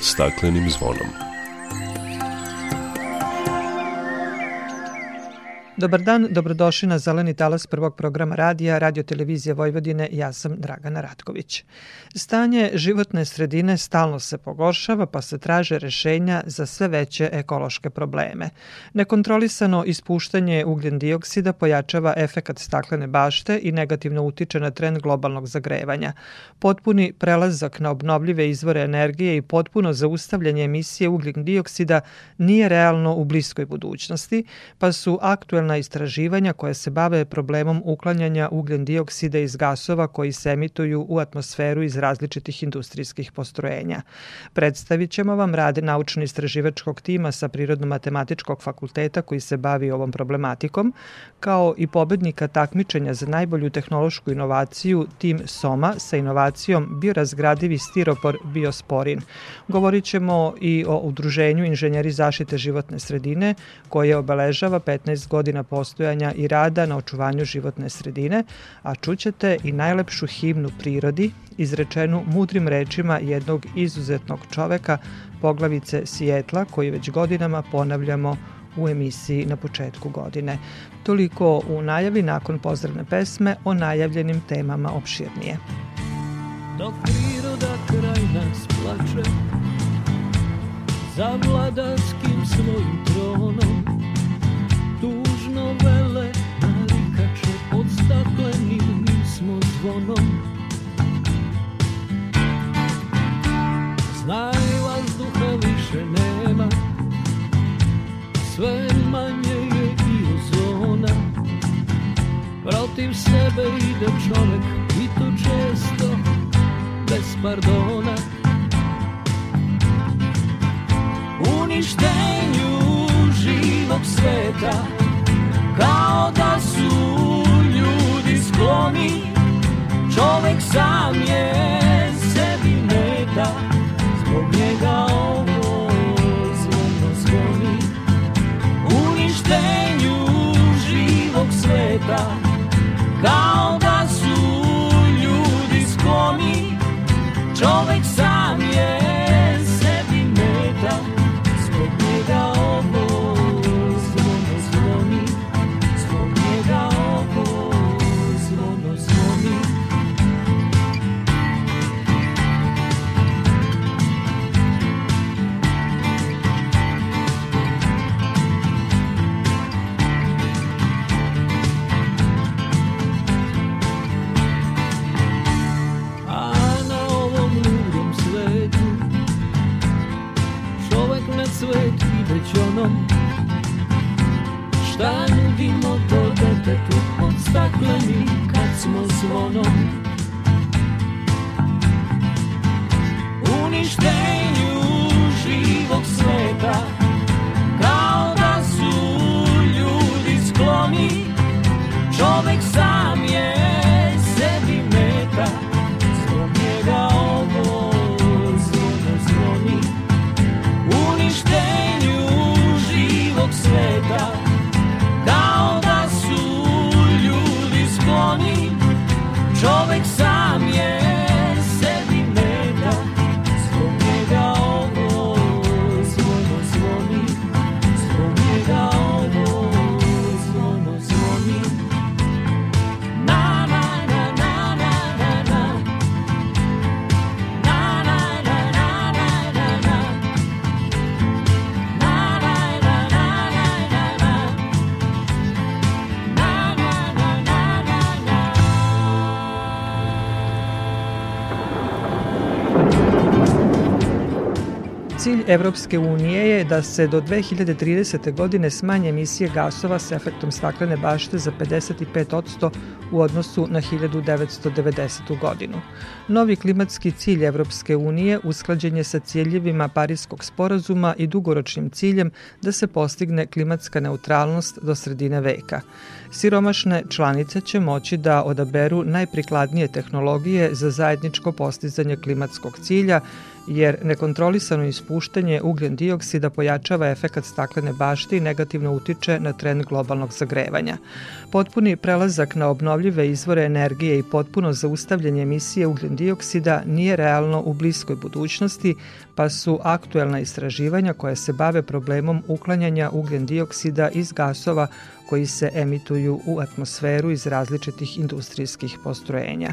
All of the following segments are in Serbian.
staklenim zvonom. Dobar dan, dobrodošli na Zeleni talas prvog programa radija, Radio Televizije Vojvodine, ja sam Dragana Ratković. Stanje životne sredine stalno se pogoršava pa se traže rešenja za sve veće ekološke probleme. Nekontrolisano ispuštanje ugljen dioksida pojačava efekat staklene bašte i negativno utiče na trend globalnog zagrevanja. Potpuni prelazak na obnovljive izvore energije i potpuno zaustavljanje emisije ugljen dioksida nije realno u bliskoj budućnosti, pa su aktuelne globalna istraživanja koja se bave problemom uklanjanja ugljen dioksida iz gasova koji se emituju u atmosferu iz različitih industrijskih postrojenja. Predstavit ćemo vam rade naučno-istraživačkog tima sa Prirodno-matematičkog fakulteta koji se bavi ovom problematikom, kao i pobednika takmičenja za najbolju tehnološku inovaciju tim SOMA sa inovacijom biorazgradivi stiropor Biosporin. Govorit ćemo i o udruženju inženjeri zaštite životne sredine koje obeležava 15 godina godina postojanja i rada na očuvanju životne sredine, a čućete i najlepšu himnu prirodi, izrečenu mudrim rečima jednog izuzetnog čoveka, poglavice Sijetla, koji već godinama ponavljamo u emisiji na početku godine. Toliko u najavi nakon pozdravne pesme o najavljenim temama opširnije. Dok priroda kraj nas plače za vladarskim svojim Cilj Evropske unije je da se do 2030. godine smanje emisije gasova sa efektom staklene bašte za 55% u odnosu na 1990. godinu. Novi klimatski cilj Evropske unije usklađen je sa ciljevima Parijskog sporazuma i dugoročnim ciljem da se postigne klimatska neutralnost do sredine veka. Siromašne članice će moći da odaberu najprikladnije tehnologije za zajedničko postizanje klimatskog cilja jer nekontrolisano ispuštanje ugljen dioksida pojačava efekat staklene bašte i negativno utiče na trend globalnog zagrevanja. Potpuni prelazak na obnovljive izvore energije i potpuno zaustavljanje emisije ugljen dioksida nije realno u bliskoj budućnosti, pa su aktuelna istraživanja koja se bave problemom uklanjanja ugljen dioksida iz gasova koji se emituju u atmosferu iz različitih industrijskih postrojenja.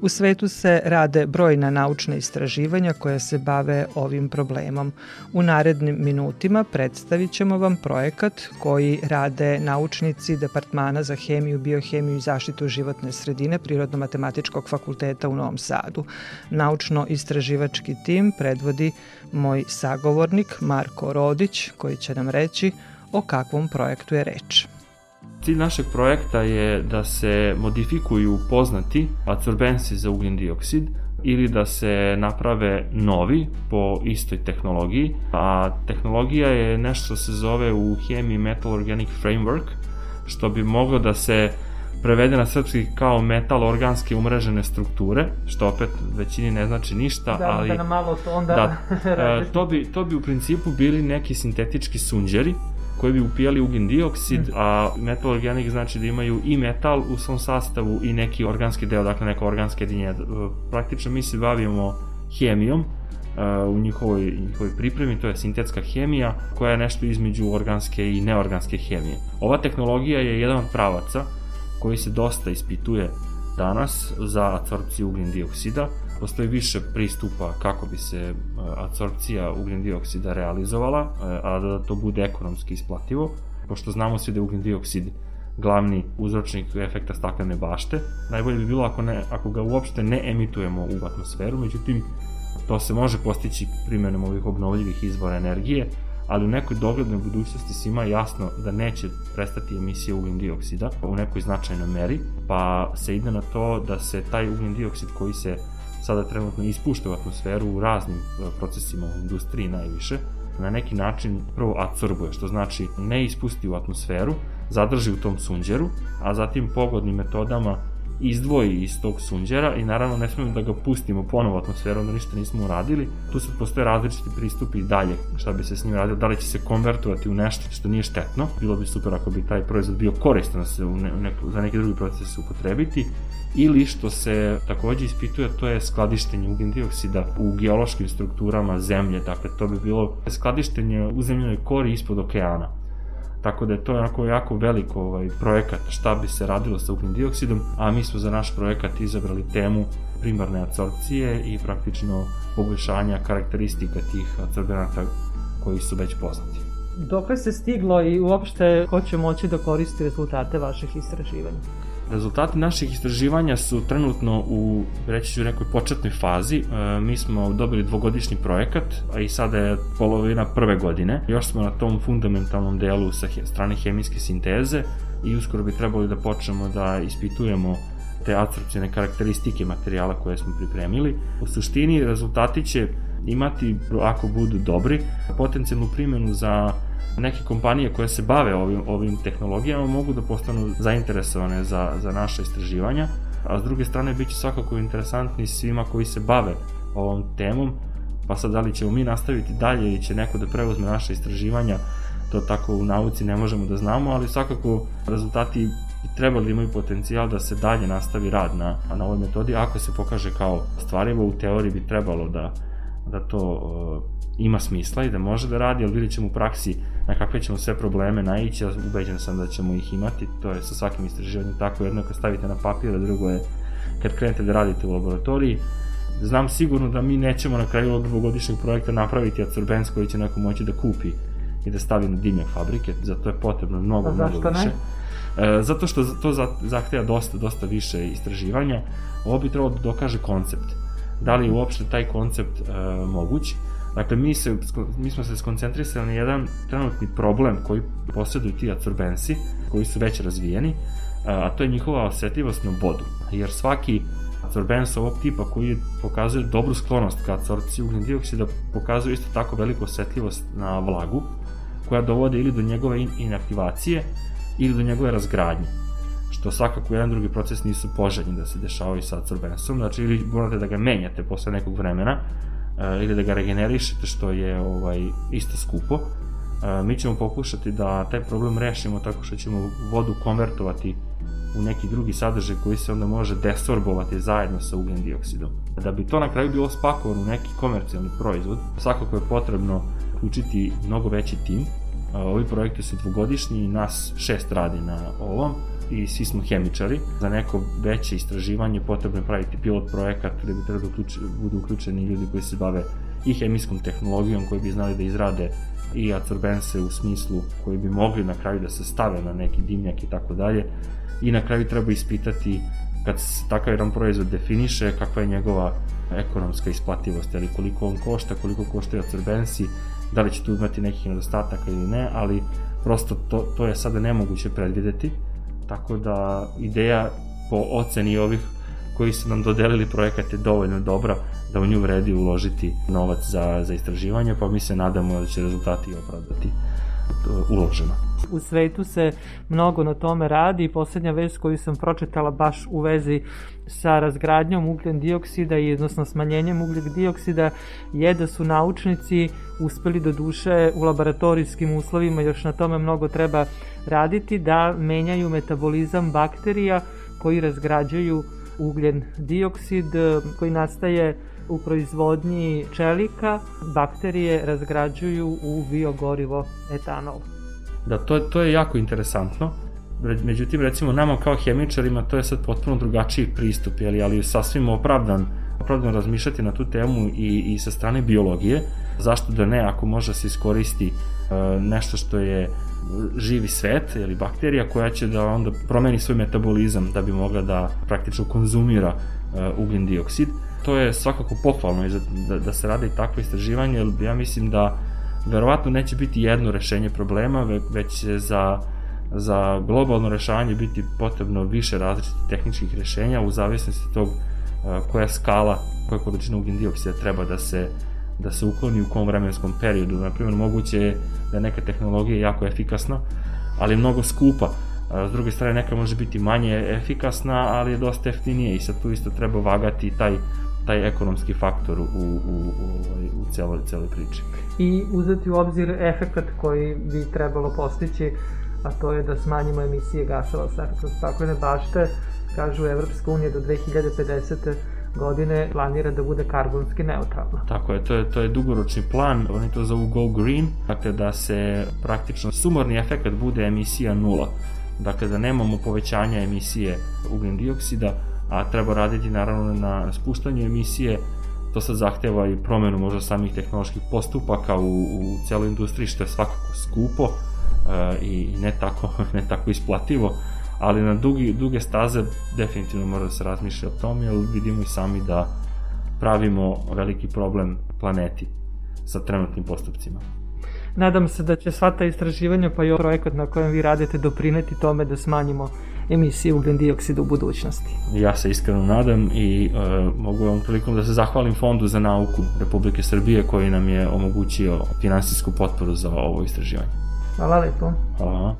U svetu se rade brojna naučna istraživanja koja se bave ovim problemom. U narednim minutima predstavit ćemo vam projekat koji rade naučnici Departmana za hemiju, biohemiju i zaštitu životne sredine Prirodno-matematičkog fakulteta u Novom Sadu. Naučno-istraživački tim predvodi moj sagovornik Marko Rodić koji će nam reći o kakvom projektu je reč. Cilj našeg projekta je da se modifikuju poznati adsorbensi za ugljen dioksid ili da se naprave novi po istoj tehnologiji, a tehnologija je nešto što se zove u hemiji Metal Organic Framework, što bi moglo da se prevede na srpski kao metal organske umrežene strukture, što opet većini ne znači ništa, da, ali... Da, nam malo to onda... Da, e, to, bi, to bi u principu bili neki sintetički sunđeri, koji bi upijali ugljen dioksid, mm. a metal organic znači da imaju i metal u svom sastavu i neki organski deo, dakle neka organska jedinja. Praktično mi se bavimo hemijom, u njihovoj, njihovoj pripremi, to je sintetska hemija, koja je nešto između organske i neorganske hemije. Ova tehnologija je jedan od pravaca koji se dosta ispituje danas za absorpciju ugljen dioksida, postoji više pristupa kako bi se e, adsorpcija ugljen dioksida realizovala, e, a da to bude ekonomski isplativo, pošto znamo svi da je ugljen dioksid glavni uzročnik efekta staklene bašte. Najbolje bi bilo ako, ne, ako ga uopšte ne emitujemo u atmosferu, međutim, to se može postići primjenom ovih obnovljivih izvora energije, ali u nekoj doglednoj budućnosti svima jasno da neće prestati emisija ugljen dioksida u nekoj značajnoj meri, pa se ide na to da se taj ugljen dioksid koji se sada trenutno ispušta u atmosferu u raznim e, procesima u industriji najviše, na neki način prvo adsorbuje, što znači ne ispusti u atmosferu, zadrži u tom sunđeru, a zatim pogodnim metodama izdvoji iz tog sunđera i naravno ne smemo da ga pustimo ponovo atmosferu, onda ništa nismo uradili. Tu se postoje različiti pristupi i dalje šta bi se s njim radilo, da li će se konvertovati u nešto što nije štetno. Bilo bi super ako bi taj proizvod bio koristan da se u ne, ne, za neki drugi proces upotrebiti ili što se takođe ispituje, to je skladištenje ugljen dioksida u geološkim strukturama zemlje, dakle to bi bilo skladištenje u zemljenoj kori ispod okeana. Tako da je to onako jako veliko ovaj, projekat šta bi se radilo sa ugljen dioksidom, a mi smo za naš projekat izabrali temu primarne absorpcije i praktično poboljšanja karakteristika tih adsorbenata koji su već poznati. Dokle se stiglo i uopšte ko će moći da koristi rezultate vaših istraživanja? Rezultati naših istraživanja su trenutno u, reći ću, nekoj početnoj fazi. E, mi smo dobili dvogodišnji projekat, a i sada je polovina prve godine. Još smo na tom fundamentalnom delu sa strane hemijske sinteze i uskoro bi trebali da počnemo da ispitujemo te absorpcijne karakteristike materijala koje smo pripremili. U suštini rezultati će imati, ako budu dobri, potencijalnu primjenu za neke kompanije koje se bave ovim, ovim tehnologijama mogu da postanu zainteresovane za, za naše istraživanja, a s druge strane bit će svakako interesantni svima koji se bave ovom temom, pa sad da li ćemo mi nastaviti dalje ili će neko da preuzme naše istraživanja, to tako u nauci ne možemo da znamo, ali svakako rezultati trebali da imaju potencijal da se dalje nastavi rad na, na ovoj metodi, ako se pokaže kao stvarivo, u teoriji bi trebalo da, da to uh, ima smisla i da može da radi, ali vidjet ćemo u praksi na kakve ćemo sve probleme naići, a ubeđen sam da ćemo ih imati, to je sa svakim istraživanjem tako, jedno kad stavite na papir, a drugo je kad krenete da radite u laboratoriji. Znam sigurno da mi nećemo na kraju ovog dvogodišnjeg projekta napraviti adsorbens koji će neko moći da kupi i da stavi na dimnjak fabrike, zato je potrebno mnogo, mnogo više. Ne? E, zato što to zahteva dosta, dosta više istraživanja. Ovo bi trebalo da dokaže koncept. Da li je uopšte taj koncept e, moguć? Dakle, mi, se, mi smo se skoncentrisali na jedan trenutni problem koji posjeduju ti adsorbensi, koji su već razvijeni, a to je njihova osetljivost na vodu. Jer svaki adsorbens ovog tipa koji pokazuje dobru sklonost ka adsorpciji ugljen dioksida pokazuje isto tako veliku osetljivost na vlagu, koja dovode ili do njegove inaktivacije ili do njegove razgradnje što svakako jedan drugi proces nisu poželjni da se dešavaju sa adsorbensom, znači ili morate da ga menjate posle nekog vremena, e, ili da ga regenerišete što je ovaj isto skupo. E, mi ćemo pokušati da taj problem rešimo tako što ćemo vodu konvertovati u neki drugi sadržaj koji se onda može desorbovati zajedno sa ugljen dioksidom. Da bi to na kraju bilo spakovano u neki komercijalni proizvod, svakako je potrebno učiti mnogo veći tim. Ovi projekti su dvogodišnji i nas šest radi na ovom i svi smo hemičari. Za neko veće istraživanje potrebno je praviti pilot projekat gde bi trebalo da budu uključeni ljudi koji se bave i hemijskom tehnologijom, koji bi znali da izrade i absorbense u smislu koji bi mogli na kraju da se stave na neki dimnjak i tako dalje. I na kraju treba ispitati kad takav jedan proizvod definiše kakva je njegova ekonomska isplativost, ali koliko on košta, koliko koštaju absorbensi, da li će tu imati nekih nedostataka ili ne, ali prosto to, to je sada nemoguće predvideti Tako da ideja po oceni ovih koji su nam dodelili projekat je dovoljno dobra da u nju vredi uložiti novac za, za istraživanje, pa mi se nadamo da će rezultati opravdati uloženo. U svetu se mnogo na tome radi i poslednja vest koju sam pročitala baš u vezi sa razgradnjom ugljen dioksida i odnosno smanjenjem ugljen dioksida je da su naučnici uspeli do duše u laboratorijskim uslovima, još na tome mnogo treba raditi, da menjaju metabolizam bakterija koji razgrađaju ugljen dioksid koji nastaje u proizvodnji čelika bakterije razgrađuju u biogorivo etanol. Da, to, to je jako interesantno. Međutim, recimo, nama kao hemičarima to je sad potpuno drugačiji pristup, jeli, ali sasvim opravdan, opravdan razmišljati na tu temu i, i sa strane biologije. Zašto da ne, ako može se iskoristi uh, nešto što je živi svet ili bakterija koja će da onda promeni svoj metabolizam da bi mogla da praktično konzumira uh, ugljen dioksid to je svakako pohvalno da, da se rade i takvo istraživanje, jer ja mislim da verovatno neće biti jedno rešenje problema, već će za, za globalno rešavanje biti potrebno više različitih tehničkih rešenja u zavisnosti tog koja skala, koja količina ugljen dioksida treba da se da se ukloni u kom vremenskom periodu. Naprimjer, moguće je da neka tehnologija je jako efikasna, ali je mnogo skupa. S druge strane, neka može biti manje efikasna, ali je dosta jeftinije i sad tu isto treba vagati taj taj ekonomski faktor u, u, u, u, u celoj, celoj priči. I uzeti u obzir efekt koji bi trebalo postići, a to je da smanjimo emisije gasova sa efektom staklene bašte, kažu Evropska unija do 2050 godine planira da bude karbonski neutralna. Tako je, to je, to je dugoročni plan, oni to zovu Go Green, dakle da se praktično sumorni efekt bude emisija nula. Dakle, da nemamo povećanja emisije ugljen dioksida, a treba raditi naravno na spuštanju emisije, to sad zahteva i promenu možda samih tehnoloških postupaka u, u celoj industriji, što je svakako skupo e, i ne tako, ne tako isplativo, ali na dugi, duge staze definitivno mora da se razmišlja o tom, jer vidimo i sami da pravimo veliki problem planeti sa trenutnim postupcima. Nadam se da će sva ta istraživanja pa i ovaj projekat na kojem vi radite doprineti tome da smanjimo emisije ugljen dioksida u budućnosti. Ja se iskreno nadam i e, mogu vam prilikom da se zahvalim Fondu za nauku Republike Srbije koji nam je omogućio finansijsku potporu za ovo istraživanje. Hvala lepo. Hvala.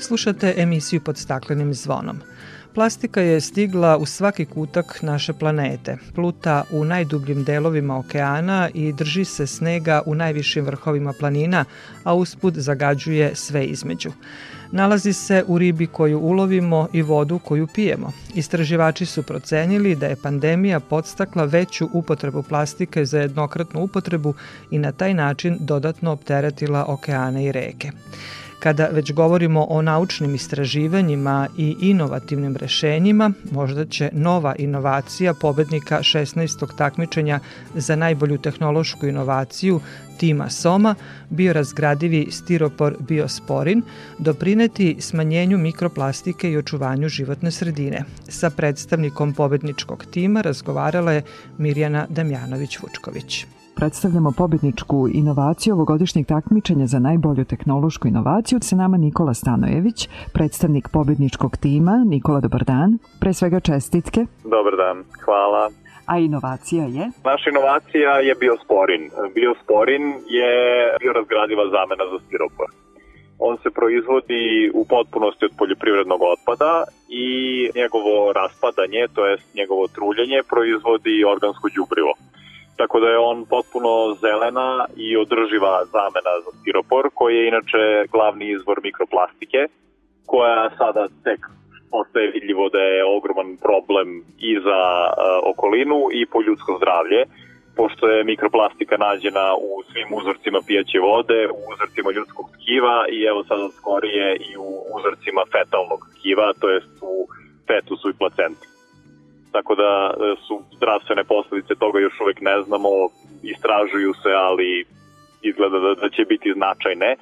Slušate emisiju pod staklenim zvonom. Plastika je stigla u svaki kutak naše planete, pluta u najdubljim delovima okeana i drži se snega u najvišim vrhovima planina, a usput zagađuje sve između. Nalazi se u ribi koju ulovimo i vodu koju pijemo. Istraživači su procenili da je pandemija podstakla veću upotrebu plastike za jednokratnu upotrebu i na taj način dodatno opteretila okeane i reke. Kada već govorimo o naučnim istraživanjima i inovativnim rešenjima, možda će nova inovacija pobednika 16. takmičenja za najbolju tehnološku inovaciju tima Soma, biorazgradivi stiropor biosporin, doprineti smanjenju mikroplastike i očuvanju životne sredine. Sa predstavnikom pobedničkog tima razgovarala je Mirjana Damjanović-Vučković predstavljamo pobedničku inovaciju ovogodišnjeg takmičenja za najbolju tehnološku inovaciju. Se nama Nikola Stanojević, predstavnik pobedničkog tima. Nikola, dobar dan. Pre svega čestitke. Dobar dan, hvala. A inovacija je? Naša inovacija je biosporin. Biosporin je biorazgradiva zamena za stiropor. On se proizvodi u potpunosti od poljoprivrednog otpada i njegovo raspadanje, to jest njegovo truljenje, proizvodi organsko đubrivo. Tako da je on potpuno zelena i održiva zamena za stiropor, koji je inače glavni izvor mikroplastike, koja sada tek postaje vidljivo da je ogroman problem i za uh, okolinu i po ljudsko zdravlje, pošto je mikroplastika nađena u svim uzorcima pijaće vode, u uzorcima ljudskog tkiva i evo sada skorije i u uzorcima fetalnog tkiva, to jest u fetusu i placenti. Tako da e, su zdravstvene posledice toga još uvek ne znamo, istražuju se, ali izgleda da, da će biti značajne.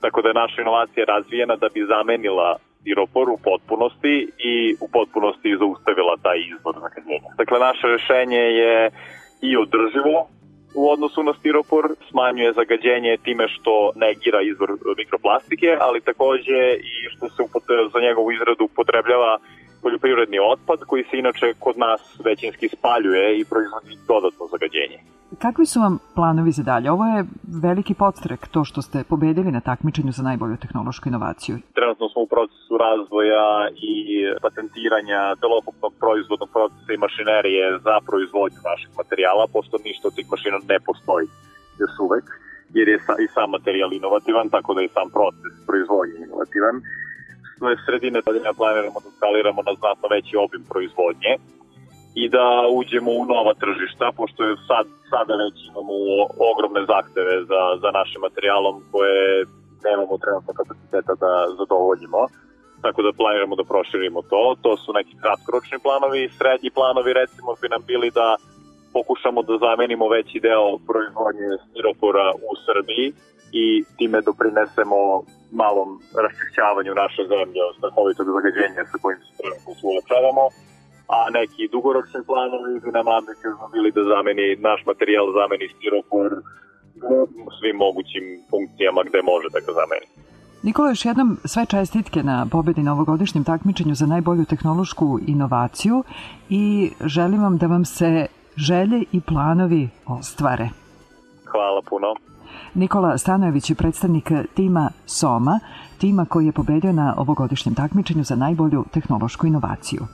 Tako da je naša inovacija razvijena da bi zamenila stiropor u potpunosti i u potpunosti zaustavila taj izvor zagađenja. Dakle, naše rešenje je i održivo u odnosu na stiropor, smanjuje zagađenje time što negira izvor mikroplastike, ali takođe i što se za njegovu izradu upotrebljava poljoprivredni otpad koji se inače kod nas većinski spaljuje i proizvodi dodatno zagađenje. Kakvi su vam planovi za dalje? Ovo je veliki podstrek, to što ste pobedili na takmičenju za najbolju tehnološku inovaciju. Trenutno smo u procesu razvoja i patentiranja celokupnog proizvodnog procesa i mašinerije za proizvodnju naših materijala, pošto ništa od tih mašina ne postoji još uvek, jer je i sam materijal inovativan, tako da je sam proces proizvodnje inovativan sve sredine da planiramo da skaliramo na znatno veći obim proizvodnje i da uđemo u nova tržišta, pošto je sad, sada već imamo ogromne zahteve za, za našim materijalom koje nemamo trenutno kapaciteta da zadovoljimo. Tako da planiramo da proširimo to. To su neki kratkoročni planovi. Srednji planovi recimo bi nam bili da pokušamo da zamenimo veći deo proizvodnje stiropora u Srbiji i time doprinesemo malom raščišćavanju naše zemlje od strahovitog zagađenja sa kojim se trenutno suočavamo, a neki dugoročni planovi bi nam ambiciozno bili da zameni naš materijal, zameni stiropor u svim mogućim funkcijama gde može da ga zameni. Nikola, još jednom sve čestitke na pobedi na ovogodišnjem takmičenju za najbolju tehnološku inovaciju i želim vam da vam se želje i planovi ostvare. Hvala puno. Nikola Stanojević je predstavnik tima SOMA, tima koji je pobedio na ovogodišnjem takmičenju za najbolju tehnološku inovaciju.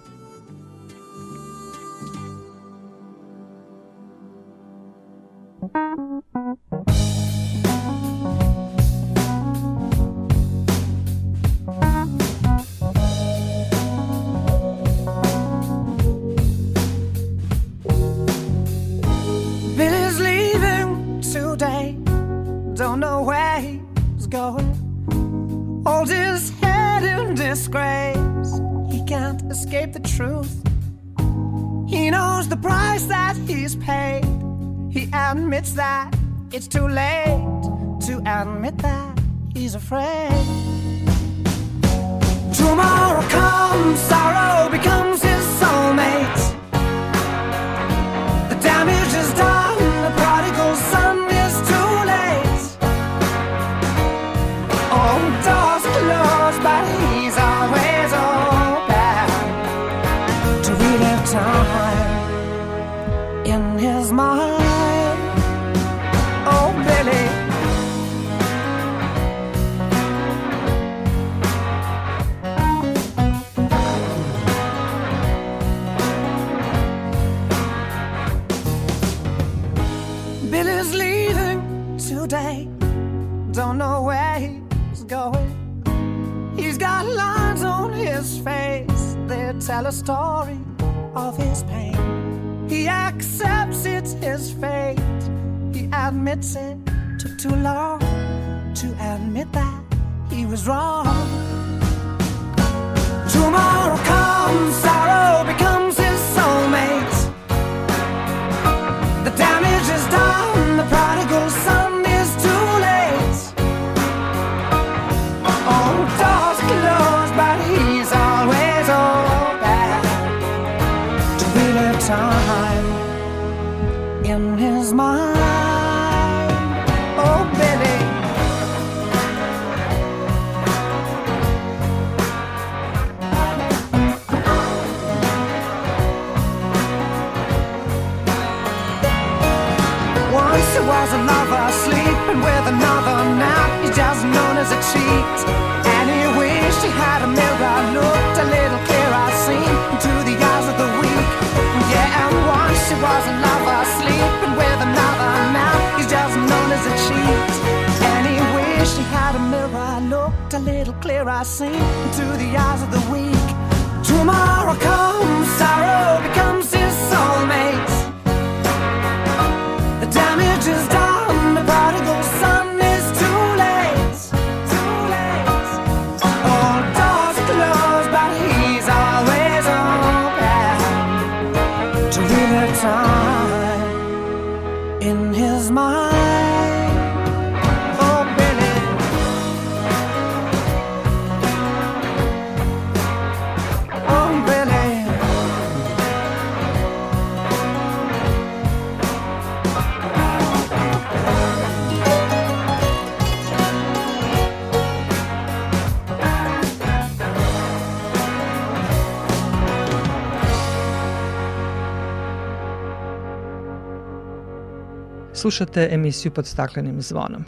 Slušate emisiju pod staklenim zvonom.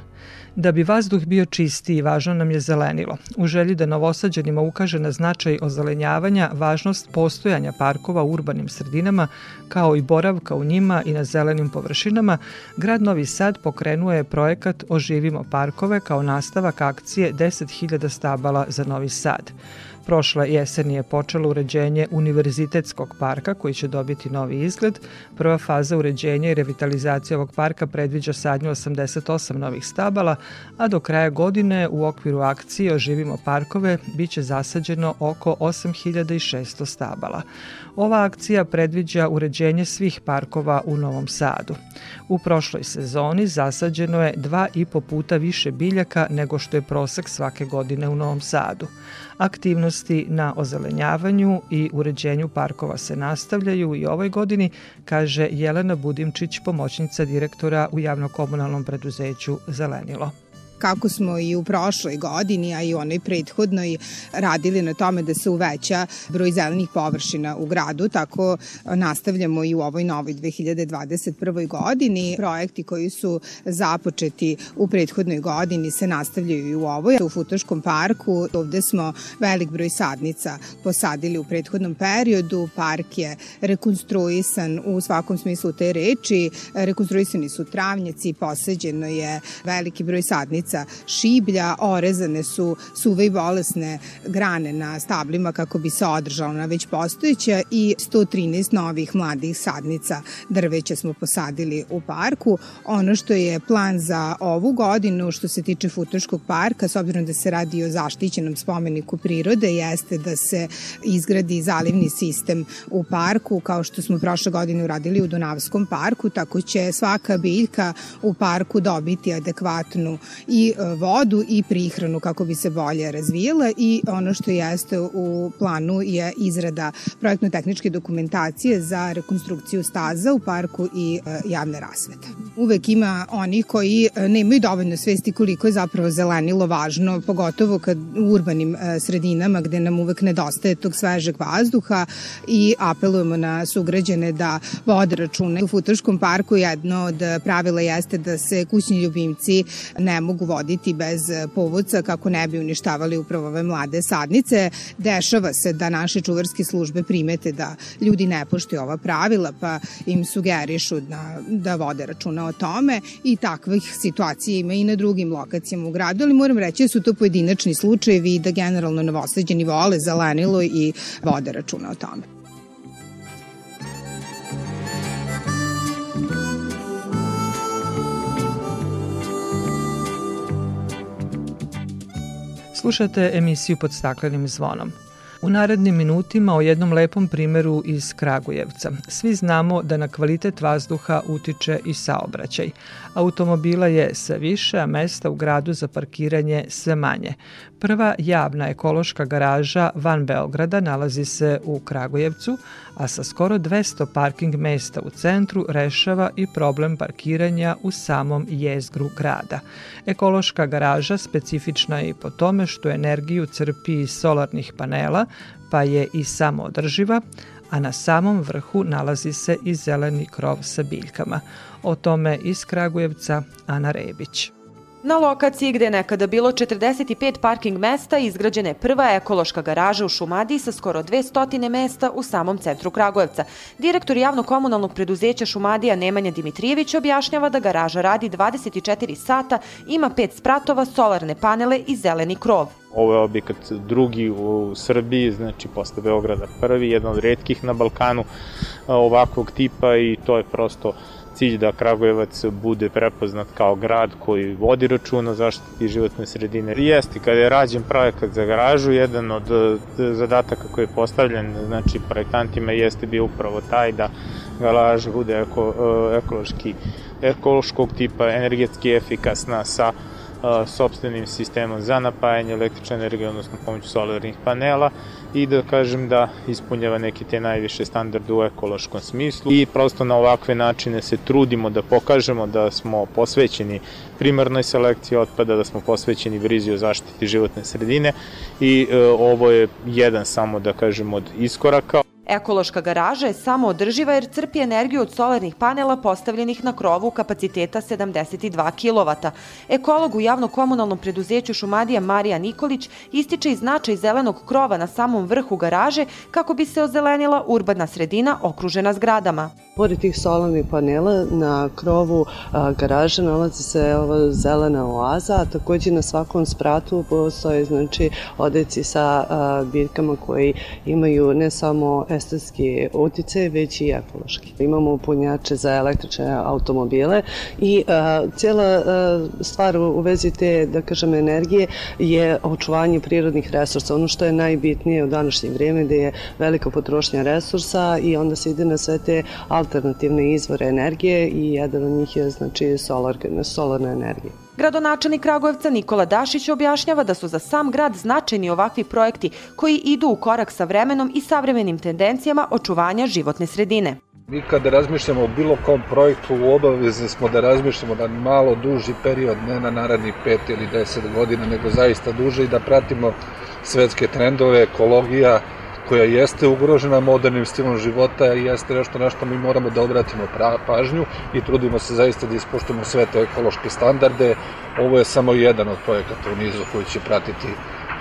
Da bi vazduh bio čistiji, važno nam je zelenilo. U želji da novosađenima ukaže na značaj ozelenjavanja, važnost postojanja parkova u urbanim sredinama, kao i boravka u njima i na zelenim površinama, grad Novi Sad pokrenuo je projekat Oživimo parkove kao nastavak akcije 10.000 stabala za Novi Sad. Prošle jeseni je počelo uređenje Univerzitetskog parka koji će dobiti novi izgled. Prva faza uređenja i revitalizacije ovog parka predviđa sadnju 88 novih stabala, a do kraja godine u okviru akcije Oživimo parkove biće zasađeno oko 8600 stabala. Ova akcija predviđa uređenje svih parkova u Novom Sadu. U prošloj sezoni zasađeno je dva i po puta više biljaka nego što je prosek svake godine u Novom Sadu. Aktivnosti na ozelenjavanju i uređenju parkova se nastavljaju i ovoj godini, kaže Jelena Budimčić, pomoćnica direktora u javnokomunalnom preduzeću Zelenilo kako smo i u prošloj godini, a i onoj prethodnoj radili na tome da se uveća broj zelenih površina u gradu, tako nastavljamo i u ovoj novoj 2021. godini. Projekti koji su započeti u prethodnoj godini se nastavljaju i u ovoj. U Futoškom parku ovde smo velik broj sadnica posadili u prethodnom periodu. Park je rekonstruisan u svakom smislu te reči. Rekonstruisani su travnjaci, posađeno je veliki broj sadnica sadnica šiblja, orezane su suve i bolesne grane na stablima kako bi se održala na već postojeća i 113 novih mladih sadnica drveća smo posadili u parku. Ono što je plan za ovu godinu što se tiče Futoškog parka, s obzirom da se radi o zaštićenom spomeniku prirode, jeste da se izgradi zalivni sistem u parku, kao što smo prošle godine uradili u Dunavskom parku, tako će svaka biljka u parku dobiti adekvatnu i i e, vodu i prihranu kako bi se bolje razvijela i ono što jeste u planu je izrada projektno-tehničke dokumentacije za rekonstrukciju staza u parku i e, javne rasvete. Uvek ima onih koji e, nemaju dovoljno svesti koliko je zapravo zelenilo važno, pogotovo kad u urbanim sredinama gde nam uvek nedostaje tog svežeg vazduha i apelujemo na sugrađane da vode račune. U Futoškom parku jedno od pravila jeste da se kućni ljubimci ne mogu voditi bez povodca kako ne bi uništavali upravo ove mlade sadnice. Dešava se da naše čuvarske službe primete da ljudi ne poštuju ova pravila pa im sugerišu da, da vode računa o tome i takvih situacija ima i na drugim lokacijama u gradu, ali moram reći da su to pojedinačni slučajevi i da generalno novosađeni vole zelenilo i vode računa o tome. Slušate emisiju pod staklenim zvonom. U narednim minutima o jednom lepom primeru iz Kragujevca. Svi znamo da na kvalitet vazduha utiče i saobraćaj. Automobila je sve više, a mesta u gradu za parkiranje sve manje. Prva javna ekološka garaža van Beograda nalazi se u Kragujevcu, a sa skoro 200 parking mesta u centru rešava i problem parkiranja u samom jezgru grada. Ekološka garaža specifična je i po tome što energiju crpi iz solarnih panela, pa je i samoodrživa, a na samom vrhu nalazi se i zeleni krov sa biljkama. O tome iz Kragujevca Ana Rebić. Na lokaciji gde je nekada bilo 45 parking mesta izgrađena je prva ekološka garaža u Šumadiji sa skoro 200 mesta u samom centru Kragujevca. Direktor javno-komunalnog preduzeća Šumadija Nemanja Dimitrijević objašnjava da garaža radi 24 sata, ima pet spratova, solarne panele i zeleni krov. Ovo je objekat drugi u Srbiji, znači posle Beograda prvi, jedan od redkih na Balkanu ovakvog tipa i to je prosto cilj da Kragujevac bude prepoznat kao grad koji vodi računa zaštiti životne sredine. Jeste, kada je rađen projekat za garažu, jedan od e, zadataka koji je postavljen znači, projektantima jeste bio upravo taj da garaža bude eko, e, ekološki, ekološkog tipa, energetski efikasna sa sobstvenim sistemom za napajanje električne energije, odnosno pomoću solarnih panela i da kažem da ispunjava neke te najviše standarde u ekološkom smislu i prosto na ovakve načine se trudimo da pokažemo da smo posvećeni primarnoj selekciji otpada, da smo posvećeni brizi o zaštiti životne sredine i e, ovo je jedan samo da kažem od iskoraka. Ekološka garaža je samo održiva jer crpi energiju od solarnih panela postavljenih na krovu kapaciteta 72 kW. Ekolog u javno-komunalnom preduzeću Šumadija Marija Nikolić ističe i značaj zelenog krova na samom vrhu garaže kako bi se ozelenila urbana sredina okružena zgradama. Pored tih solarnih panela na krovu garaže nalazi se ova zelena oaza, a takođe na svakom spratu postoje znači, odeci sa a, biljkama koji imaju ne samo estetski utice, već i ekološki. Imamo punjače za električne automobile i cijela stvar u vezi te, da kažem, energije je očuvanje prirodnih resursa. Ono što je najbitnije u današnje vrijeme gde je velika potrošnja resursa i onda se ide na sve te alternativne izvore energije i jedan od njih je znači solar, solarna energija. Gradonačelnik Kragujevca Nikola Dašić objašnjava da su za sam grad značajni ovakvi projekti koji idu u korak sa vremenom i savremenim tendencijama očuvanja životne sredine. Mi kada razmišljamo o bilo kom projektu u obavezi smo da razmišljamo na malo duži period, ne na narednih 5 ili 10 godina, nego zaista duže i da pratimo svetske trendove, ekologija, koja jeste ugrožena modernim stilom života jeste nešto na što mi moramo da obratimo pažnju i trudimo se zaista da ispoštujemo sve te ekološke standarde. Ovo je samo jedan od projekata u nizu koji će pratiti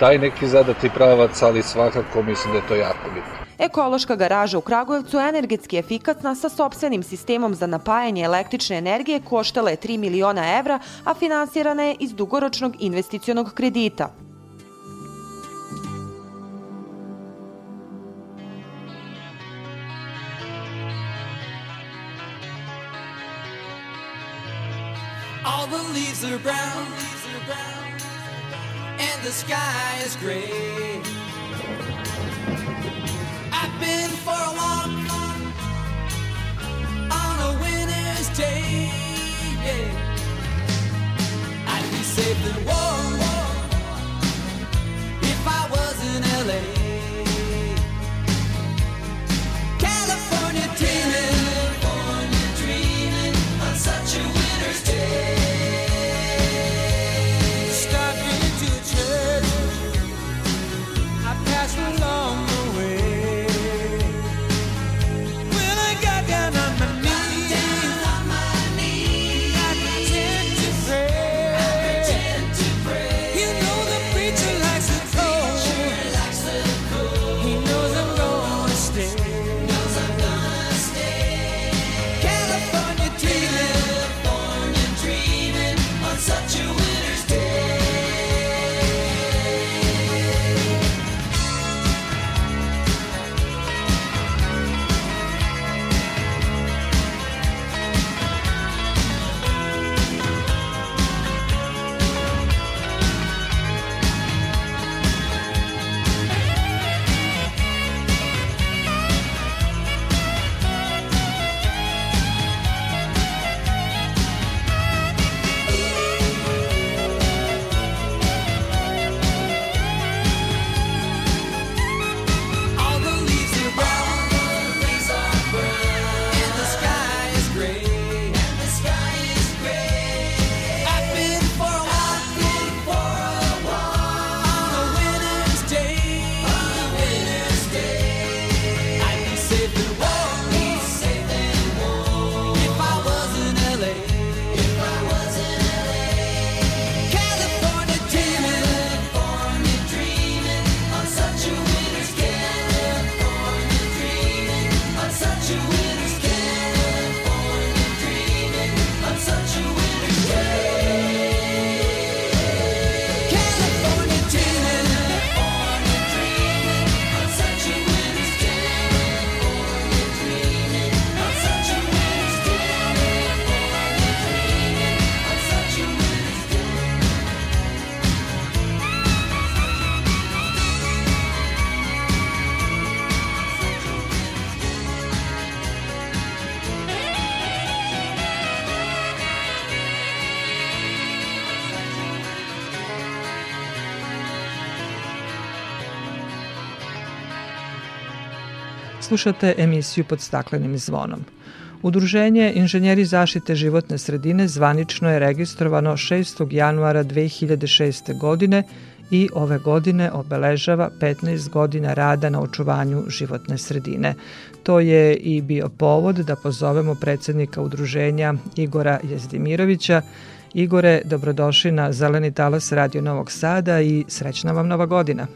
taj neki zadati pravac, ali svakako mislim da je to jako bitno. Ekološka garaža u Kragujevcu je energetski efikasna sa sobstvenim sistemom za napajanje električne energije koštala je 3 miliona evra, a finansirana je iz dugoročnog investicionog kredita. All the leaves are brown, and the sky is gray. Slušate emisiju pod staklenim zvonom. Udruženje Inženjeri zaštite životne sredine zvanično je registrovano 6. januara 2006. godine i ove godine obeležava 15 godina rada na očuvanju životne sredine. To je i bio povod da pozovemo predsednika udruženja Igora Jezdimirovića. Igore, dobrodošli na Zeleni talas Radio Novog Sada i srećna vam nova godina.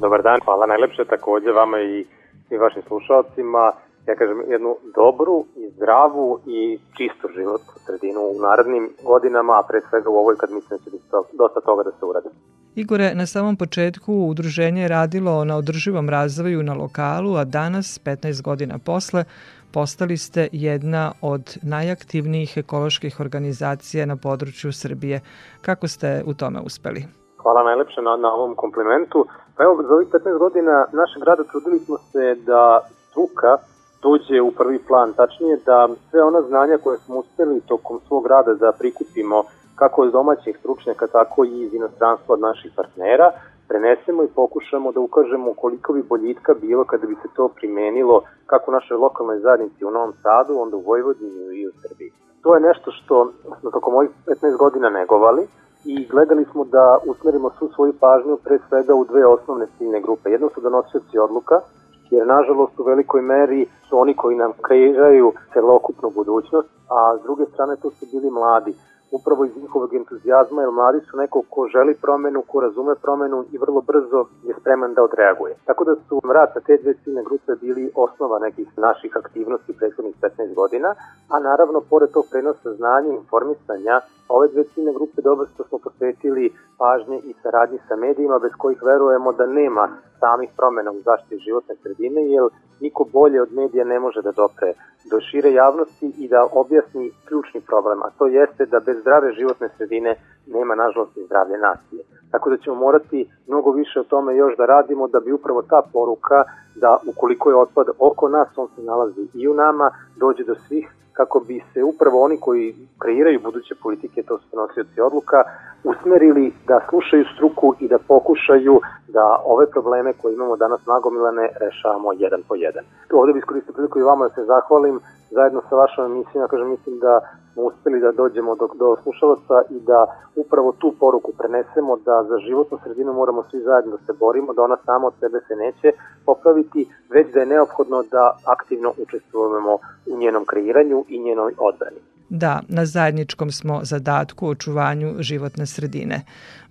Dobar dan, hvala najlepše takođe vama i svim vašim slušalcima. Ja kažem jednu dobru i zdravu i čistu životnu sredinu u narednim godinama, a pre svega u ovoj kad mislim da će biti dosta toga da se uradi. Igore, na samom početku udruženje je radilo na održivom razvoju na lokalu, a danas, 15 godina posle, postali ste jedna od najaktivnijih ekoloških organizacija na području Srbije. Kako ste u tome uspeli? Hvala najlepše na, na ovom komplimentu. Pa evo, za ovih 15 godina našeg grada trudili smo se da struka dođe u prvi plan, tačnije da sve ona znanja koje smo uspeli tokom svog rada da prikupimo kako od domaćih stručnjaka, tako i iz inostranstva od naših partnera, prenesemo i pokušamo da ukažemo koliko bi boljitka bilo kada bi se to primenilo kako u našoj lokalnoj zajednici u Novom Sadu, onda u Vojvodini i u Srbiji. To je nešto što smo tokom ovih 15 godina negovali i gledali smo da usmerimo svu svoju pažnju pre svega u dve osnovne ciljne grupe. Jedno su donosioci odluka, jer nažalost u velikoj meri su oni koji nam kreiraju celokupnu budućnost, a s druge strane to su bili mladi upravo iz njihovog entuzijazma, jer mladi su neko ko želi promenu, ko razume promenu i vrlo brzo je spreman da odreaguje. Tako da su rad sa te dve ciljne grupe bili osnova nekih naših aktivnosti prethodnih 15 godina, a naravno, pored tog prenosa znanja i informisanja, ove dve ciljne grupe dobro što smo posvetili pažnje i saradnji sa medijima, bez kojih verujemo da nema samih promena u zaštiti životne sredine, jer niko bolje od medija ne može da dopre do šire javnosti i da objasni ključni problem, a to jeste da bez zdrave životne sredine nema nažalost i zdravlje nacije. Tako da ćemo morati mnogo više o tome još da radimo da bi upravo ta poruka da ukoliko je otpad oko nas, on se nalazi i u nama, dođe do svih kako bi se upravo oni koji kreiraju buduće politike, to su nosioci odluka, usmerili da slušaju struku i da pokušaju da ove probleme koje imamo danas nagomilane rešavamo jedan po jedan. Ovde bih iskoristio priliku i vama da se zahvalim zajedno sa vašom emisijom, kažem, mislim da smo uspeli da dođemo do, do slušalaca i da upravo tu poruku prenesemo da za životnu sredinu moramo svi zajedno da se borimo, da ona sama od sebe se neće popraviti, već da je neophodno da aktivno učestvujemo u njenom kreiranju i njenoj odbrani. Da, na zajedničkom smo zadatku očuvanju životne sredine.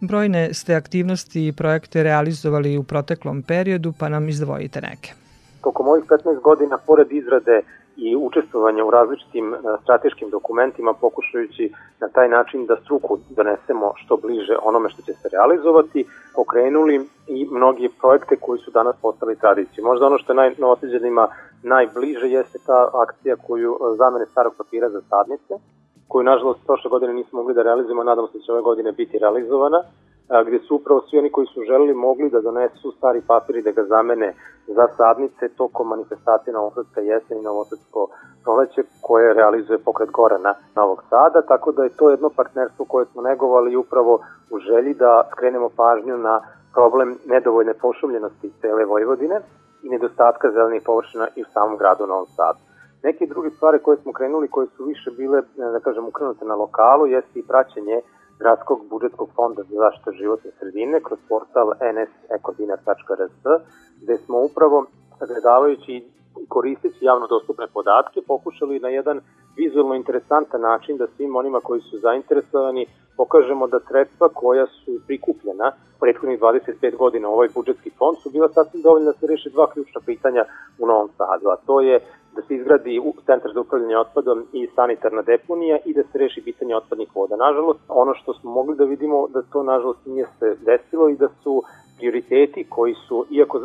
Brojne ste aktivnosti i projekte realizovali u proteklom periodu, pa nam izdvojite neke. Tokom ovih 15 godina, pored izrade i učestvovanja u različitim e, strateškim dokumentima pokušajući na taj način da struku donesemo što bliže onome što će se realizovati, pokrenuli i mnogi projekte koji su danas postali tradiciju. Možda ono što je najnovoseđenima najbliže jeste ta akcija koju e, zamene starog papira za sadnice, koju nažalost prošle godine nismo mogli da realizujemo, nadamo se da će ove godine biti realizovana gde su upravo svi oni koji su želeli mogli da donesu stari papir i da ga zamene za sadnice tokom manifestacije Novosadska jesen i Novosadsko proleće koje realizuje pokret Gorana Novog Sada, tako da je to jedno partnerstvo koje smo negovali upravo u želji da skrenemo pažnju na problem nedovoljne pošumljenosti cele Vojvodine i nedostatka zelenih površina i u samom gradu Novom Sadu. Neke druge stvari koje smo krenuli, koje su više bile, da kažem, ukrenute na lokalu, jeste i praćenje Gradskog budžetskog fonda za zaštitu životne sredine kroz portal nsecodinar.rs gde smo upravo sagledavajući i koristeći javno dostupne podatke pokušali na jedan vizualno interesantan način da svim onima koji su zainteresovani pokažemo da sredstva koja su prikupljena prethodnih 25 godina u ovaj budžetski fond su bila sasvim dovoljna da se reše dva ključna pitanja u Novom Sadu, a to je da se izgradi centar za upravljanje otpadom i sanitarna deponija i da se reši pitanje otpadnih voda. Nažalost, ono što smo mogli da vidimo da to nažalost nije se desilo i da su prioriteti koji su, iako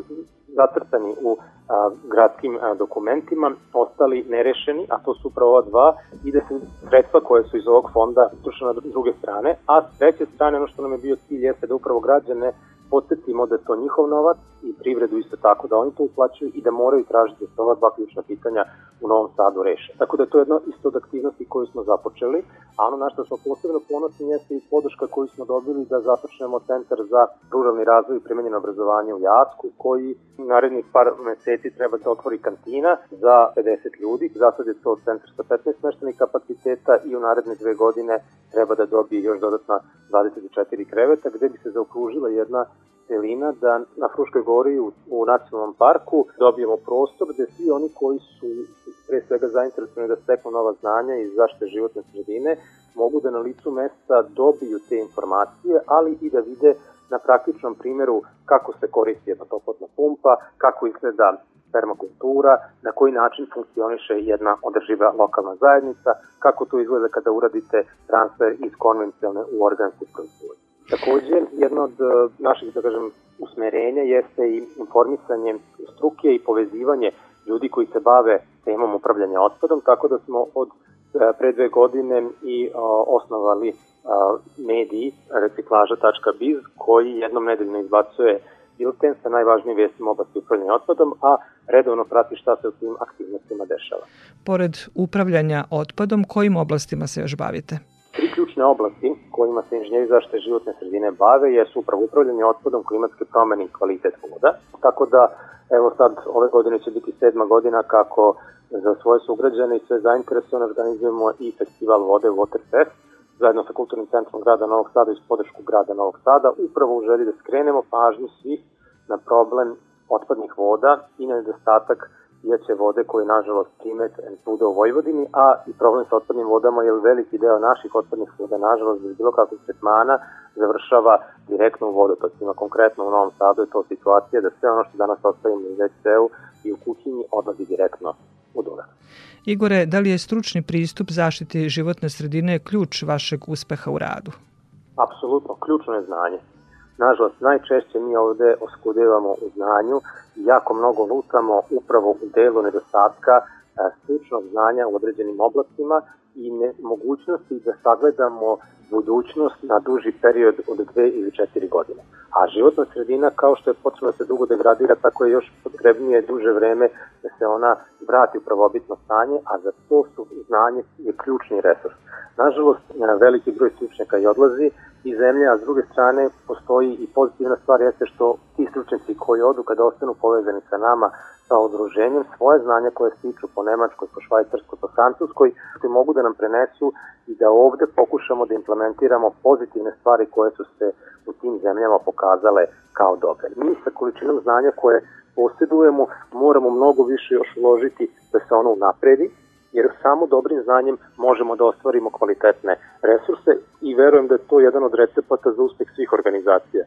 zacrtani u a, gradskim a, dokumentima, ostali nerešeni, a to su upravo ova dva, i da se sredstva koje su iz ovog fonda utrošena na druge strane, a s treće strane ono što nam je bio cilj jeste da upravo građane podsjetimo da je to njihov novac i privredu isto tako da oni to uplaćuju i da moraju tražiti da se ova dva ključna pitanja u Novom Sadu reše. Tako da je to jedno isto od aktivnosti koju smo započeli, a ono na što smo posebno ponosni jeste i podrška koju smo dobili da započnemo Centar za ruralni razvoj i primenjeno obrazovanje u Jacku, koji narednih par meseci treba da otvori kantina za 50 ljudi. Za sad je to centar sa 15 smeštenih kapaciteta i u naredne dve godine treba da dobije još dodatna 24 kreveta, gde bi se zaokružila jedna celina da na Fruškoj gori u, u nacionalnom parku dobijemo prostor gde svi oni koji su pre svega zainteresovani da steknu nova znanja iz zaštite životne sredine mogu da na licu mesta dobiju te informacije, ali i da vide na praktičnom primjeru kako se koristi jedna toplotna pumpa, kako izgleda permakultura, na koji način funkcioniše jedna održiva lokalna zajednica, kako to izgleda kada uradite transfer iz konvencionalne u organsku proizvodnju. Takođe, jedno od e, naših, da kažem, usmerenja jeste i informisanje struke i povezivanje ljudi koji se bave temom upravljanja otpadom, tako da smo od e, pre dve godine i o, osnovali a, mediji reciklaža.biz koji jednom nedeljno izbacuje bilten sa najvažnijim vestima oblasti upravljanja otpadom, a redovno prati šta se u tim aktivnostima dešava. Pored upravljanja otpadom, kojim oblastima se još bavite? Ključne oblasti kojima se inženjeri zaštite životne sredine bave jesu upravo upravljanje otpadom, klimatske promene i kvalitet voda. Tako da, evo sad, ove godine će biti sedma godina kako za svoje sugrađane i sve zainteresovane organizujemo i festival vode Waterfest, zajedno sa Kulturnim centrom grada Novog Sada i podršku grada Novog Sada, upravo u želji da skrenemo pažnju svih na problem otpadnih voda i na nedostatak pijaće vode koje nažalost primet svuda u Vojvodini, a i problem sa otpadnim vodama je veliki deo naših otpadnih voda nažalost bez bilo kakvog tretmana završava direktno u vodotocima. Konkretno u Novom Sadu je to situacija da sve ono što danas ostavimo u WC-u i u kuhinji odlazi direktno u Dunav. Igore, da li je stručni pristup zaštiti životne sredine ključ vašeg uspeha u radu? Apsolutno, ključno je znanje. Nažalost, najčešće mi ovde oskudevamo u znanju i jako mnogo lutamo upravo u delu nedostatka e, stručnog znanja u određenim oblastima i mogućnosti da sagledamo budućnost na duži period od dve ili četiri godine. A životna sredina, kao što je počela da se dugo degradira, tako je još potrebnije duže vreme da se ona vrati u pravobitno stanje, a za to su znanje je ključni resurs. Nažalost, veliki broj stručnjaka i odlazi iz zemlje, a s druge strane postoji i pozitivna stvar jeste što ti stručnjaci koji odu kada ostanu povezani sa nama sa udruženjem, svoje znanja koje stiču po Nemačkoj, po Švajcarskoj, po Francuskoj, koji mogu da nam prenesu i da ovde pokušamo da implementiramo pozitivne stvari koje su se u tim zemljama pokazale kao dobre. Mi sa količinom znanja koje posjedujemo moramo mnogo više još uložiti da se ono napredi, jer samo dobrim znanjem možemo da ostvarimo kvalitetne resurse i verujem da je to jedan od recepata za uspeh svih organizacija.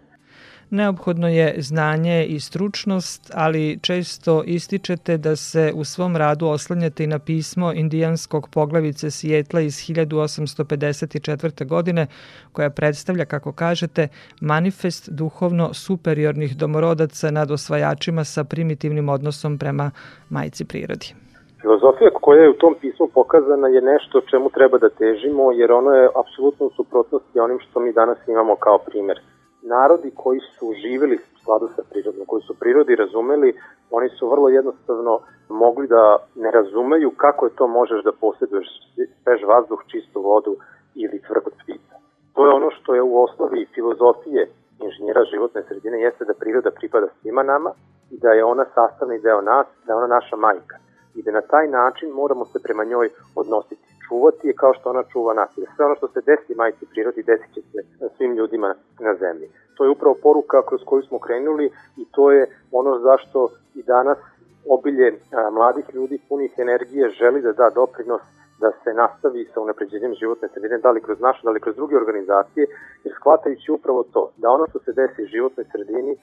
Neophodno je znanje i stručnost, ali često ističete da se u svom radu oslanjate i na pismo indijanskog poglavice Sijetla iz 1854. godine, koja predstavlja, kako kažete, manifest duhovno superiornih domorodaca nad osvajačima sa primitivnim odnosom prema majci prirodi. Filozofija koja je u tom pismu pokazana je nešto čemu treba da težimo, jer ono je apsolutno u suprotnosti onim što mi danas imamo kao primer. Narodi koji su živeli u skladu sa prirodom, koji su prirodi razumeli, oni su vrlo jednostavno mogli da ne razumeju kako je to možeš da posjeduješ svež vazduh, čistu vodu ili tvrgod ptica. To je ono što je u osnovi filozofije inženjera životne sredine, jeste da priroda pripada svima nama i da je ona sastavni deo nas, da je ona naša majka i da na taj način moramo se prema njoj odnositi. Čuvati je kao što ona čuva nas. Sve ono što se desi majci prirodi desit će se svim ljudima na zemlji. To je upravo poruka kroz koju smo krenuli i to je ono zašto i danas obilje a, mladih ljudi punih energije želi da da doprinos da se nastavi sa unapređenjem životne sredine, da li kroz našu, da li kroz druge organizacije, jer shvatajući upravo to, da ono što se desi u životnoj sredini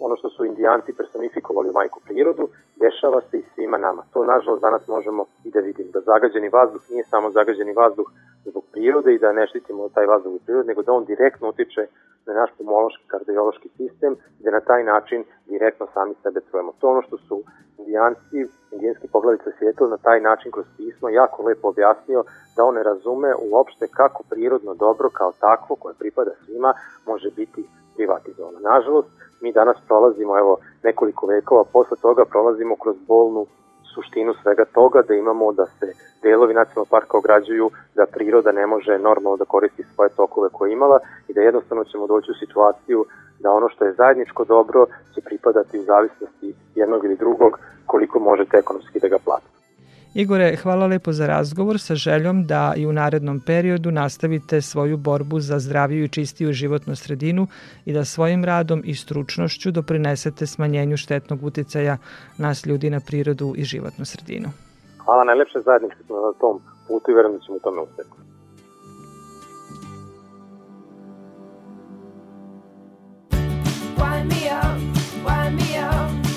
ono što su indijanci personifikovali u majku prirodu, dešava se i svima nama. To nažalost danas možemo i da vidimo, da zagađeni vazduh nije samo zagađeni vazduh zbog prirode i da ne štitimo taj vazduh u prirode, nego da on direktno utiče na naš pulmološki kardiološki sistem da na taj način direktno sami sebe trujemo. To ono što su indijanci indijanski poglavica Sjetl na taj način kroz pismo jako lepo objasnio da on ne razume uopšte kako prirodno dobro kao takvo koje pripada svima može biti privatizovano. Nažalost, mi danas prolazimo, evo, nekoliko vekova posle toga prolazimo kroz bolnu suštinu svega toga, da imamo da se delovi nacionalnog parka ograđuju, da priroda ne može normalno da koristi svoje tokove koje imala i da jednostavno ćemo doći u situaciju da ono što je zajedničko dobro će pripadati u zavisnosti jednog ili drugog koliko možete ekonomski da ga platite. Igore, hvala lepo za razgovor sa željom da i u narednom periodu nastavite svoju borbu za zdraviju i čistiju životnu sredinu i da svojim radom i stručnošću doprinesete smanjenju štetnog uticaja nas ljudi na prirodu i životnu sredinu. Hvala najlepše zajednički smo na tom putu i verujem da ćemo u tome uspeti. Wind me up, wind me up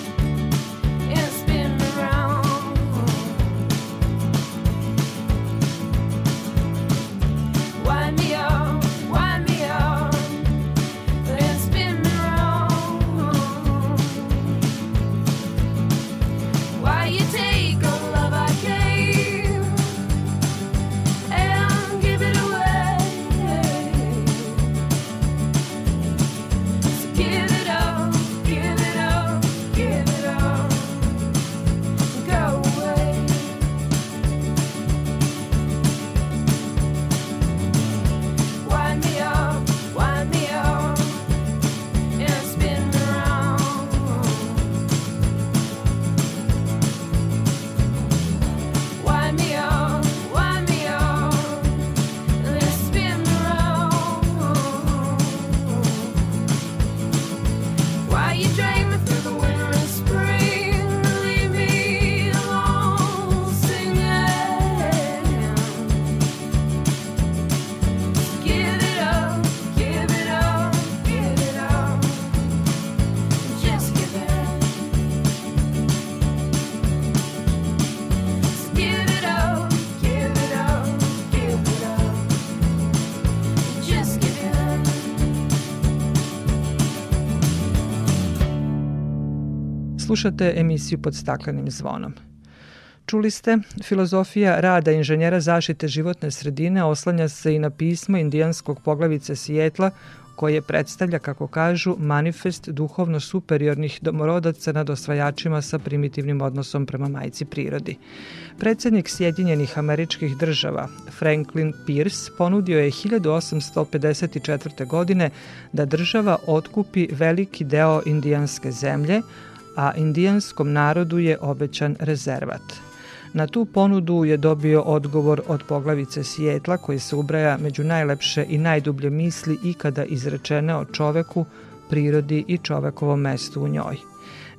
Slušate emisiju pod staklenim zvonom. Čuli ste, filozofija rada inženjera zaštite životne sredine oslanja se i na pismo indijanskog poglavice Sijetla koje predstavlja, kako kažu, manifest duhovno superiornih domorodaca nad osvajačima sa primitivnim odnosom prema majci prirodi. Predsednik Sjedinjenih američkih država, Franklin Pierce, ponudio je 1854. godine da država otkupi veliki deo indijanske zemlje, a indijanskom narodu je obećan rezervat. Na tu ponudu je dobio odgovor od poglavice Sjetla koji se ubraja među najlepše i najdublje misli ikada izrečene o čoveku, prirodi i čovekovom mestu u njoj.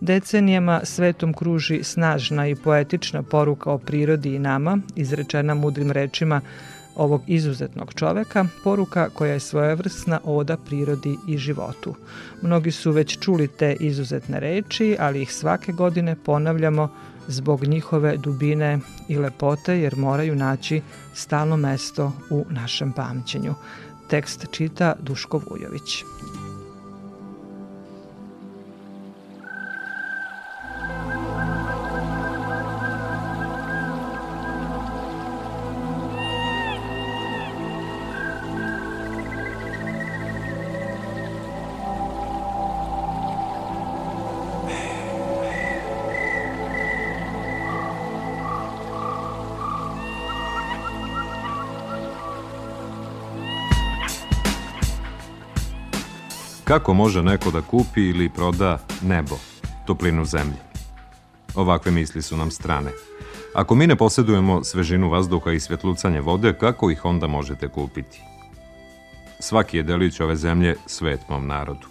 Decenijama svetom kruži snažna i poetična poruka o prirodi i nama, izrečena mudrim rečima ovog izuzetnog čoveka, poruka koja je svojevrsna oda prirodi i životu. Mnogi su već čuli te izuzetne reči, ali ih svake godine ponavljamo zbog njihove dubine i lepote jer moraju naći stalno mesto u našem pamćenju. Tekst čita Duško Vujović. Kako može neko da kupi ili proda nebo, toplinu zemlje? Ovakve misli su nam strane. Ako mi ne posjedujemo svežinu vazduha i svjetlucanje vode, kako ih onda možete kupiti? Svaki je delić ove zemlje svet mom narodu.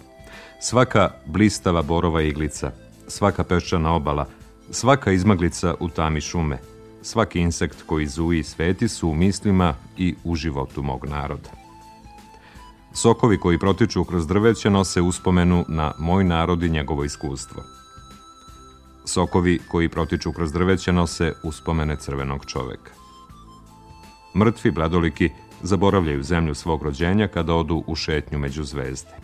Svaka blistava borova iglica, svaka peščana obala, svaka izmaglica u tami šume, svaki insekt koji zuji sveti su u mislima i u životu mog naroda. Sokovi koji protiču kroz drveće nose uspomenu na moj narod i njegovo iskustvo. Sokovi koji protiču kroz drveće nose uspomene crvenog čoveka. Mrtvi bladoliki zaboravljaju zemlju svog rođenja kada odu u šetnju među zvezde.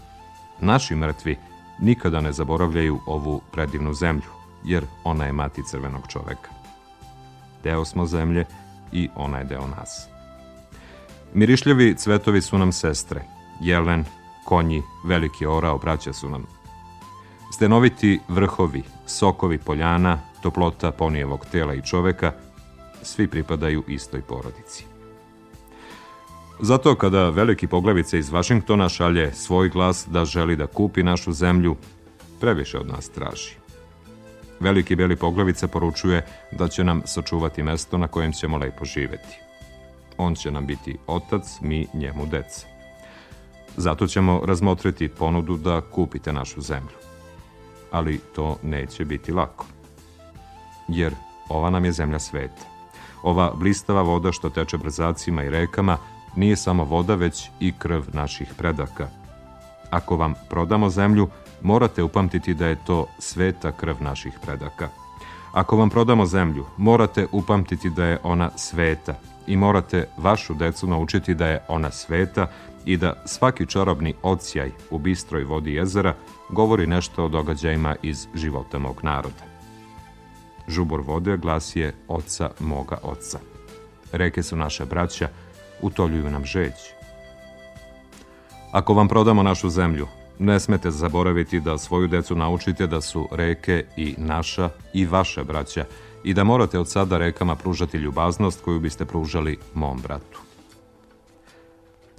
Naši mrtvi nikada ne zaboravljaju ovu predivnu zemlju, jer ona je mati crvenog čoveka. Deo smo zemlje i ona je deo nas. Mirišljavi cvetovi su nam sestre, jelen, konji, veliki orao, braća su nam. Stenoviti vrhovi, sokovi poljana, toplota ponijevog tela i čoveka, svi pripadaju istoj porodici. Zato kada veliki poglavica iz Vašingtona šalje svoj glas da želi da kupi našu zemlju, previše od nas traži. Veliki beli poglavica poručuje da će nam sačuvati mesto na kojem ćemo lepo živeti. On će nam biti otac, mi njemu deca. Zato ćemo razmotriti ponudu da kupite našu zemlju. Ali to neće biti lako. Jer ova nam je zemlja sveta. Ova blistava voda što teče brzacima i rekama nije samo voda, već i krv naših predaka. Ako vam prodamo zemlju, morate upamtiti da je to sveta krv naših predaka. Ako vam prodamo zemlju, morate upamtiti da je ona sveta i morate vašu decu naučiti da je ona sveta i da svaki čarobni ocijaj u bistroj vodi jezera govori nešto o događajima iz života mog naroda. Žubor vode glas je oca moga oca. Reke su naše braća, utoljuju nam žeć. Ako vam prodamo našu zemlju, ne smete zaboraviti da svoju decu naučite da su reke i naša i vaša braća i da morate od sada rekama pružati ljubaznost koju biste pružali mom bratu.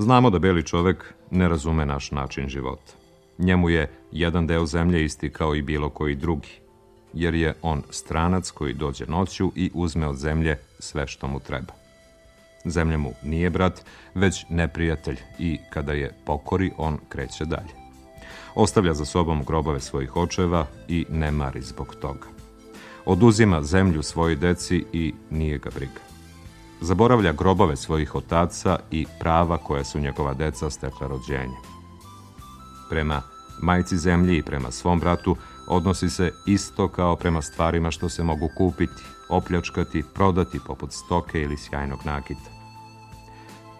Znamo da beli čovek ne razume naš način života. Njemu je jedan deo zemlje isti kao i bilo koji drugi, jer je on stranac koji dođe noću i uzme od zemlje sve što mu treba. Zemlja mu nije brat, već neprijatelj i kada je pokori, on kreće dalje. Ostavlja za sobom grobove svojih očeva i ne mari zbog toga. Oduzima zemlju svojoj deci i nije ga briga. Zaboravlja grobove svojih otaca i prava koje su njegova deca stekla rođenje. Prema majci zemlji i prema svom bratu odnosi se isto kao prema stvarima što se mogu kupiti, opljačkati, prodati poput stoke ili sjajnog nakita.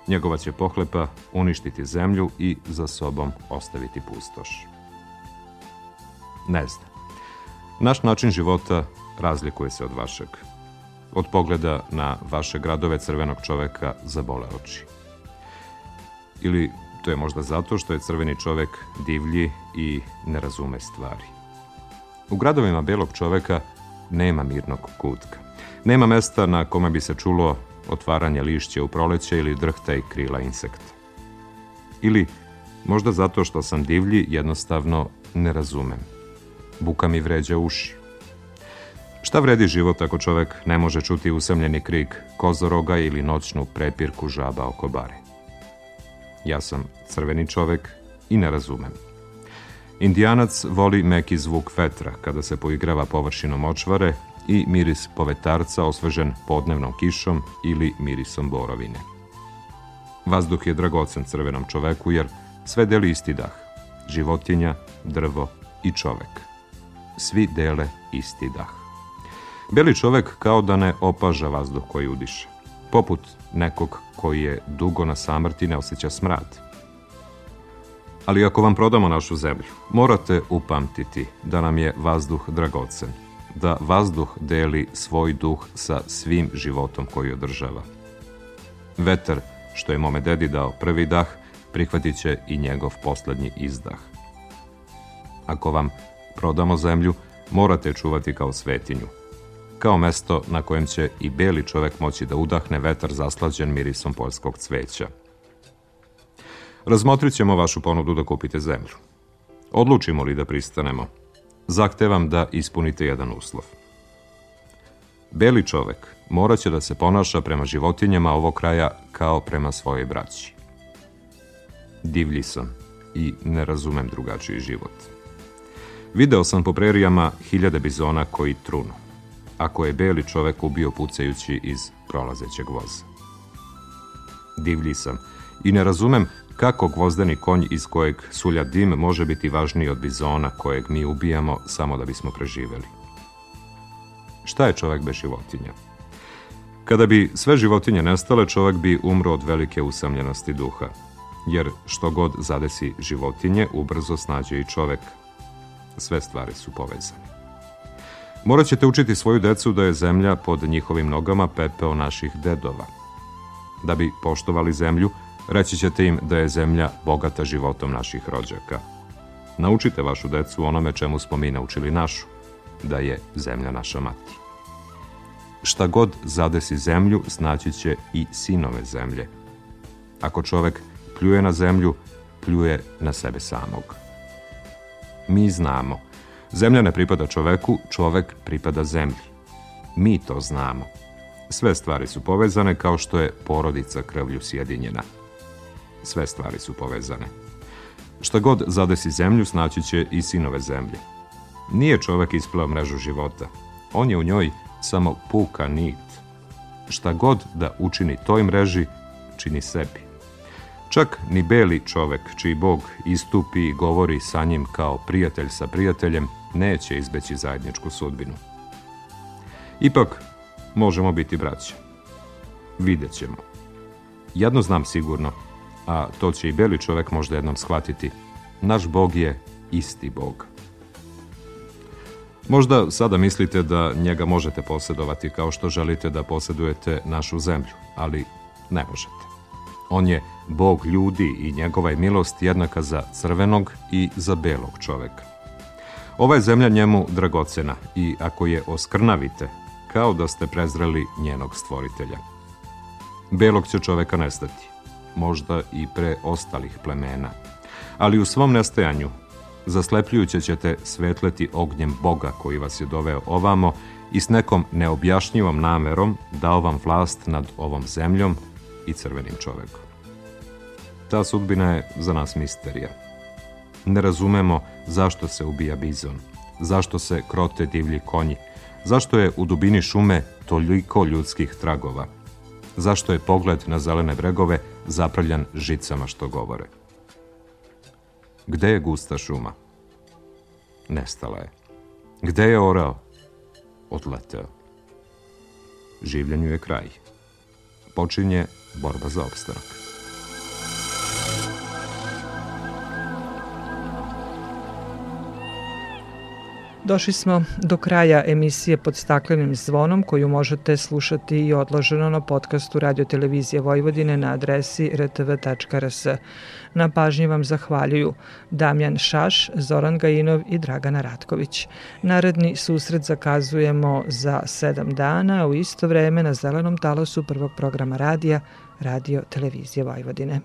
Njegova će pohlepa uništiti zemlju i za sobom ostaviti pustoš. Ne znam. Naš način života razlikuje se od vašeg. Od pogleda na vaše gradove crvenog čoveka zabole oči. Ili to je možda zato što je crveni čovek divlji i ne razume stvari. U gradovima belog čoveka nema mirnog kutka. Nema mesta na kome bi se čulo otvaranje lišća u proleće ili drhtaj krila insekta. Ili možda zato što sam divlji jednostavno ne razumem. Buka mi vređa uši. Šta vredi život ako čovek ne može čuti usamljeni krik kozoroga ili noćnu prepirku žaba oko bare? Ja sam crveni čovek i ne razumem. Indijanac voli meki zvuk vetra kada se poigrava površinom očvare i miris povetarca osvežen podnevnom kišom ili mirisom borovine. Vazduh je dragocen crvenom čoveku jer sve deli isti dah. Životinja, drvo i čovek. Svi dele isti dah. Beli čovek kao da ne opaža vazduh koji udiše. Poput nekog koji je dugo na samrti ne osjeća smrad. Ali ako vam prodamo našu zemlju, morate upamtiti da nam je vazduh dragocen, da vazduh deli svoj duh sa svim životom koji održava. Vetar, što je mome dedi dao prvi dah, prihvatit će i njegov poslednji izdah. Ako vam prodamo zemlju, morate čuvati kao svetinju, kao mesto na kojem će i beli čovek moći da udahne vetar zaslađen mirisom poljskog cveća. Razmotrit ćemo vašu ponudu da kupite zemlju. Odlučimo li da pristanemo, zahtevam da ispunite jedan uslov. Beli čovek moraće da se ponaša prema životinjama ovog kraja kao prema svojoj braći. Divlji sam i ne razumem drugačiji život. Video sam po prerijama hiljade bizona koji trunu, ako je beli čovek ubio pucajući iz prolazećeg voza. Divlji sam i ne razumem kako gvozdeni konj iz kojeg sulja dim može biti važniji od bizona kojeg mi ubijamo samo da bismo preživeli. Šta je čovek bez životinja? Kada bi sve životinje nestale, čovek bi umro od velike usamljenosti duha, jer što god zadesi životinje, ubrzo snađe i čovek. Sve stvari su povezane. Morat ćete učiti svoju decu da je zemlja pod njihovim nogama pepeo naših dedova. Da bi poštovali zemlju, reći ćete im da je zemlja bogata životom naših rođaka. Naučite vašu decu onome čemu smo mi naučili našu, da je zemlja naša mati. Šta god zadesi zemlju, snaći će i sinove zemlje. Ako čovek pljuje na zemlju, pljuje na sebe samog. Mi znamo, zemlja ne pripada čoveku, čovek pripada zemlji. Mi to znamo. Sve stvari su povezane kao što je porodica krvlju sjedinjena. Sve stvari su povezane. Šta god zadesi zemlju, snaći će i sinove zemlje. Nije čovek isplao mrežu života. On je u njoj samo puka nit. Šta god da učini toj mreži, čini sebi. Čak ni beli čovek, čiji Bog istupi i govori sa njim kao prijatelj sa prijateljem, neće izbeći zajedničku sudbinu. Ipak, možemo biti braća. Vidjet ćemo. Jedno znam sigurno, a to će i beli čovek možda jednom shvatiti. Naš Bog je isti Bog. Možda sada mislite da njega možete posjedovati kao što želite da posjedujete našu zemlju, ali ne možete. On je Bog ljudi i njegova je milost jednaka za crvenog i za belog čoveka. Ova je zemlja njemu dragocena i ako je oskrnavite, kao da ste prezreli njenog stvoritelja. Belog će čoveka nestati, možda i pre ostalih plemena, ali u svom nestajanju zaslepljujuće ćete svetleti ognjem Boga koji vas je doveo ovamo i s nekom neobjašnjivom namerom dao vam vlast nad ovom zemljom i crvenim čovekom. Ta sudbina je za nas misterija. Ne razumemo zašto se ubija bizon, zašto se krote divlji konji, zašto je u dubini šume toliko ljudskih tragova, zašto je pogled na zelene bregove zapravljan žicama što govore. Gde je gusta šuma? Nestala je. Gde je orao? Odleteo. Življenju je kraj. Počinje borba za opstanak. Došli smo do kraja emisije pod staklenim zvonom koju možete slušati i odloženo na podcastu Radio Televizije Vojvodine na adresi rtv.rs. Na pažnji vam zahvaljuju Damjan Šaš, Zoran Gajinov i Dragana Ratković. Naredni susret zakazujemo za sedam dana u isto vreme na zelenom talosu prvog programa radija Radio Televizije Vojvodine.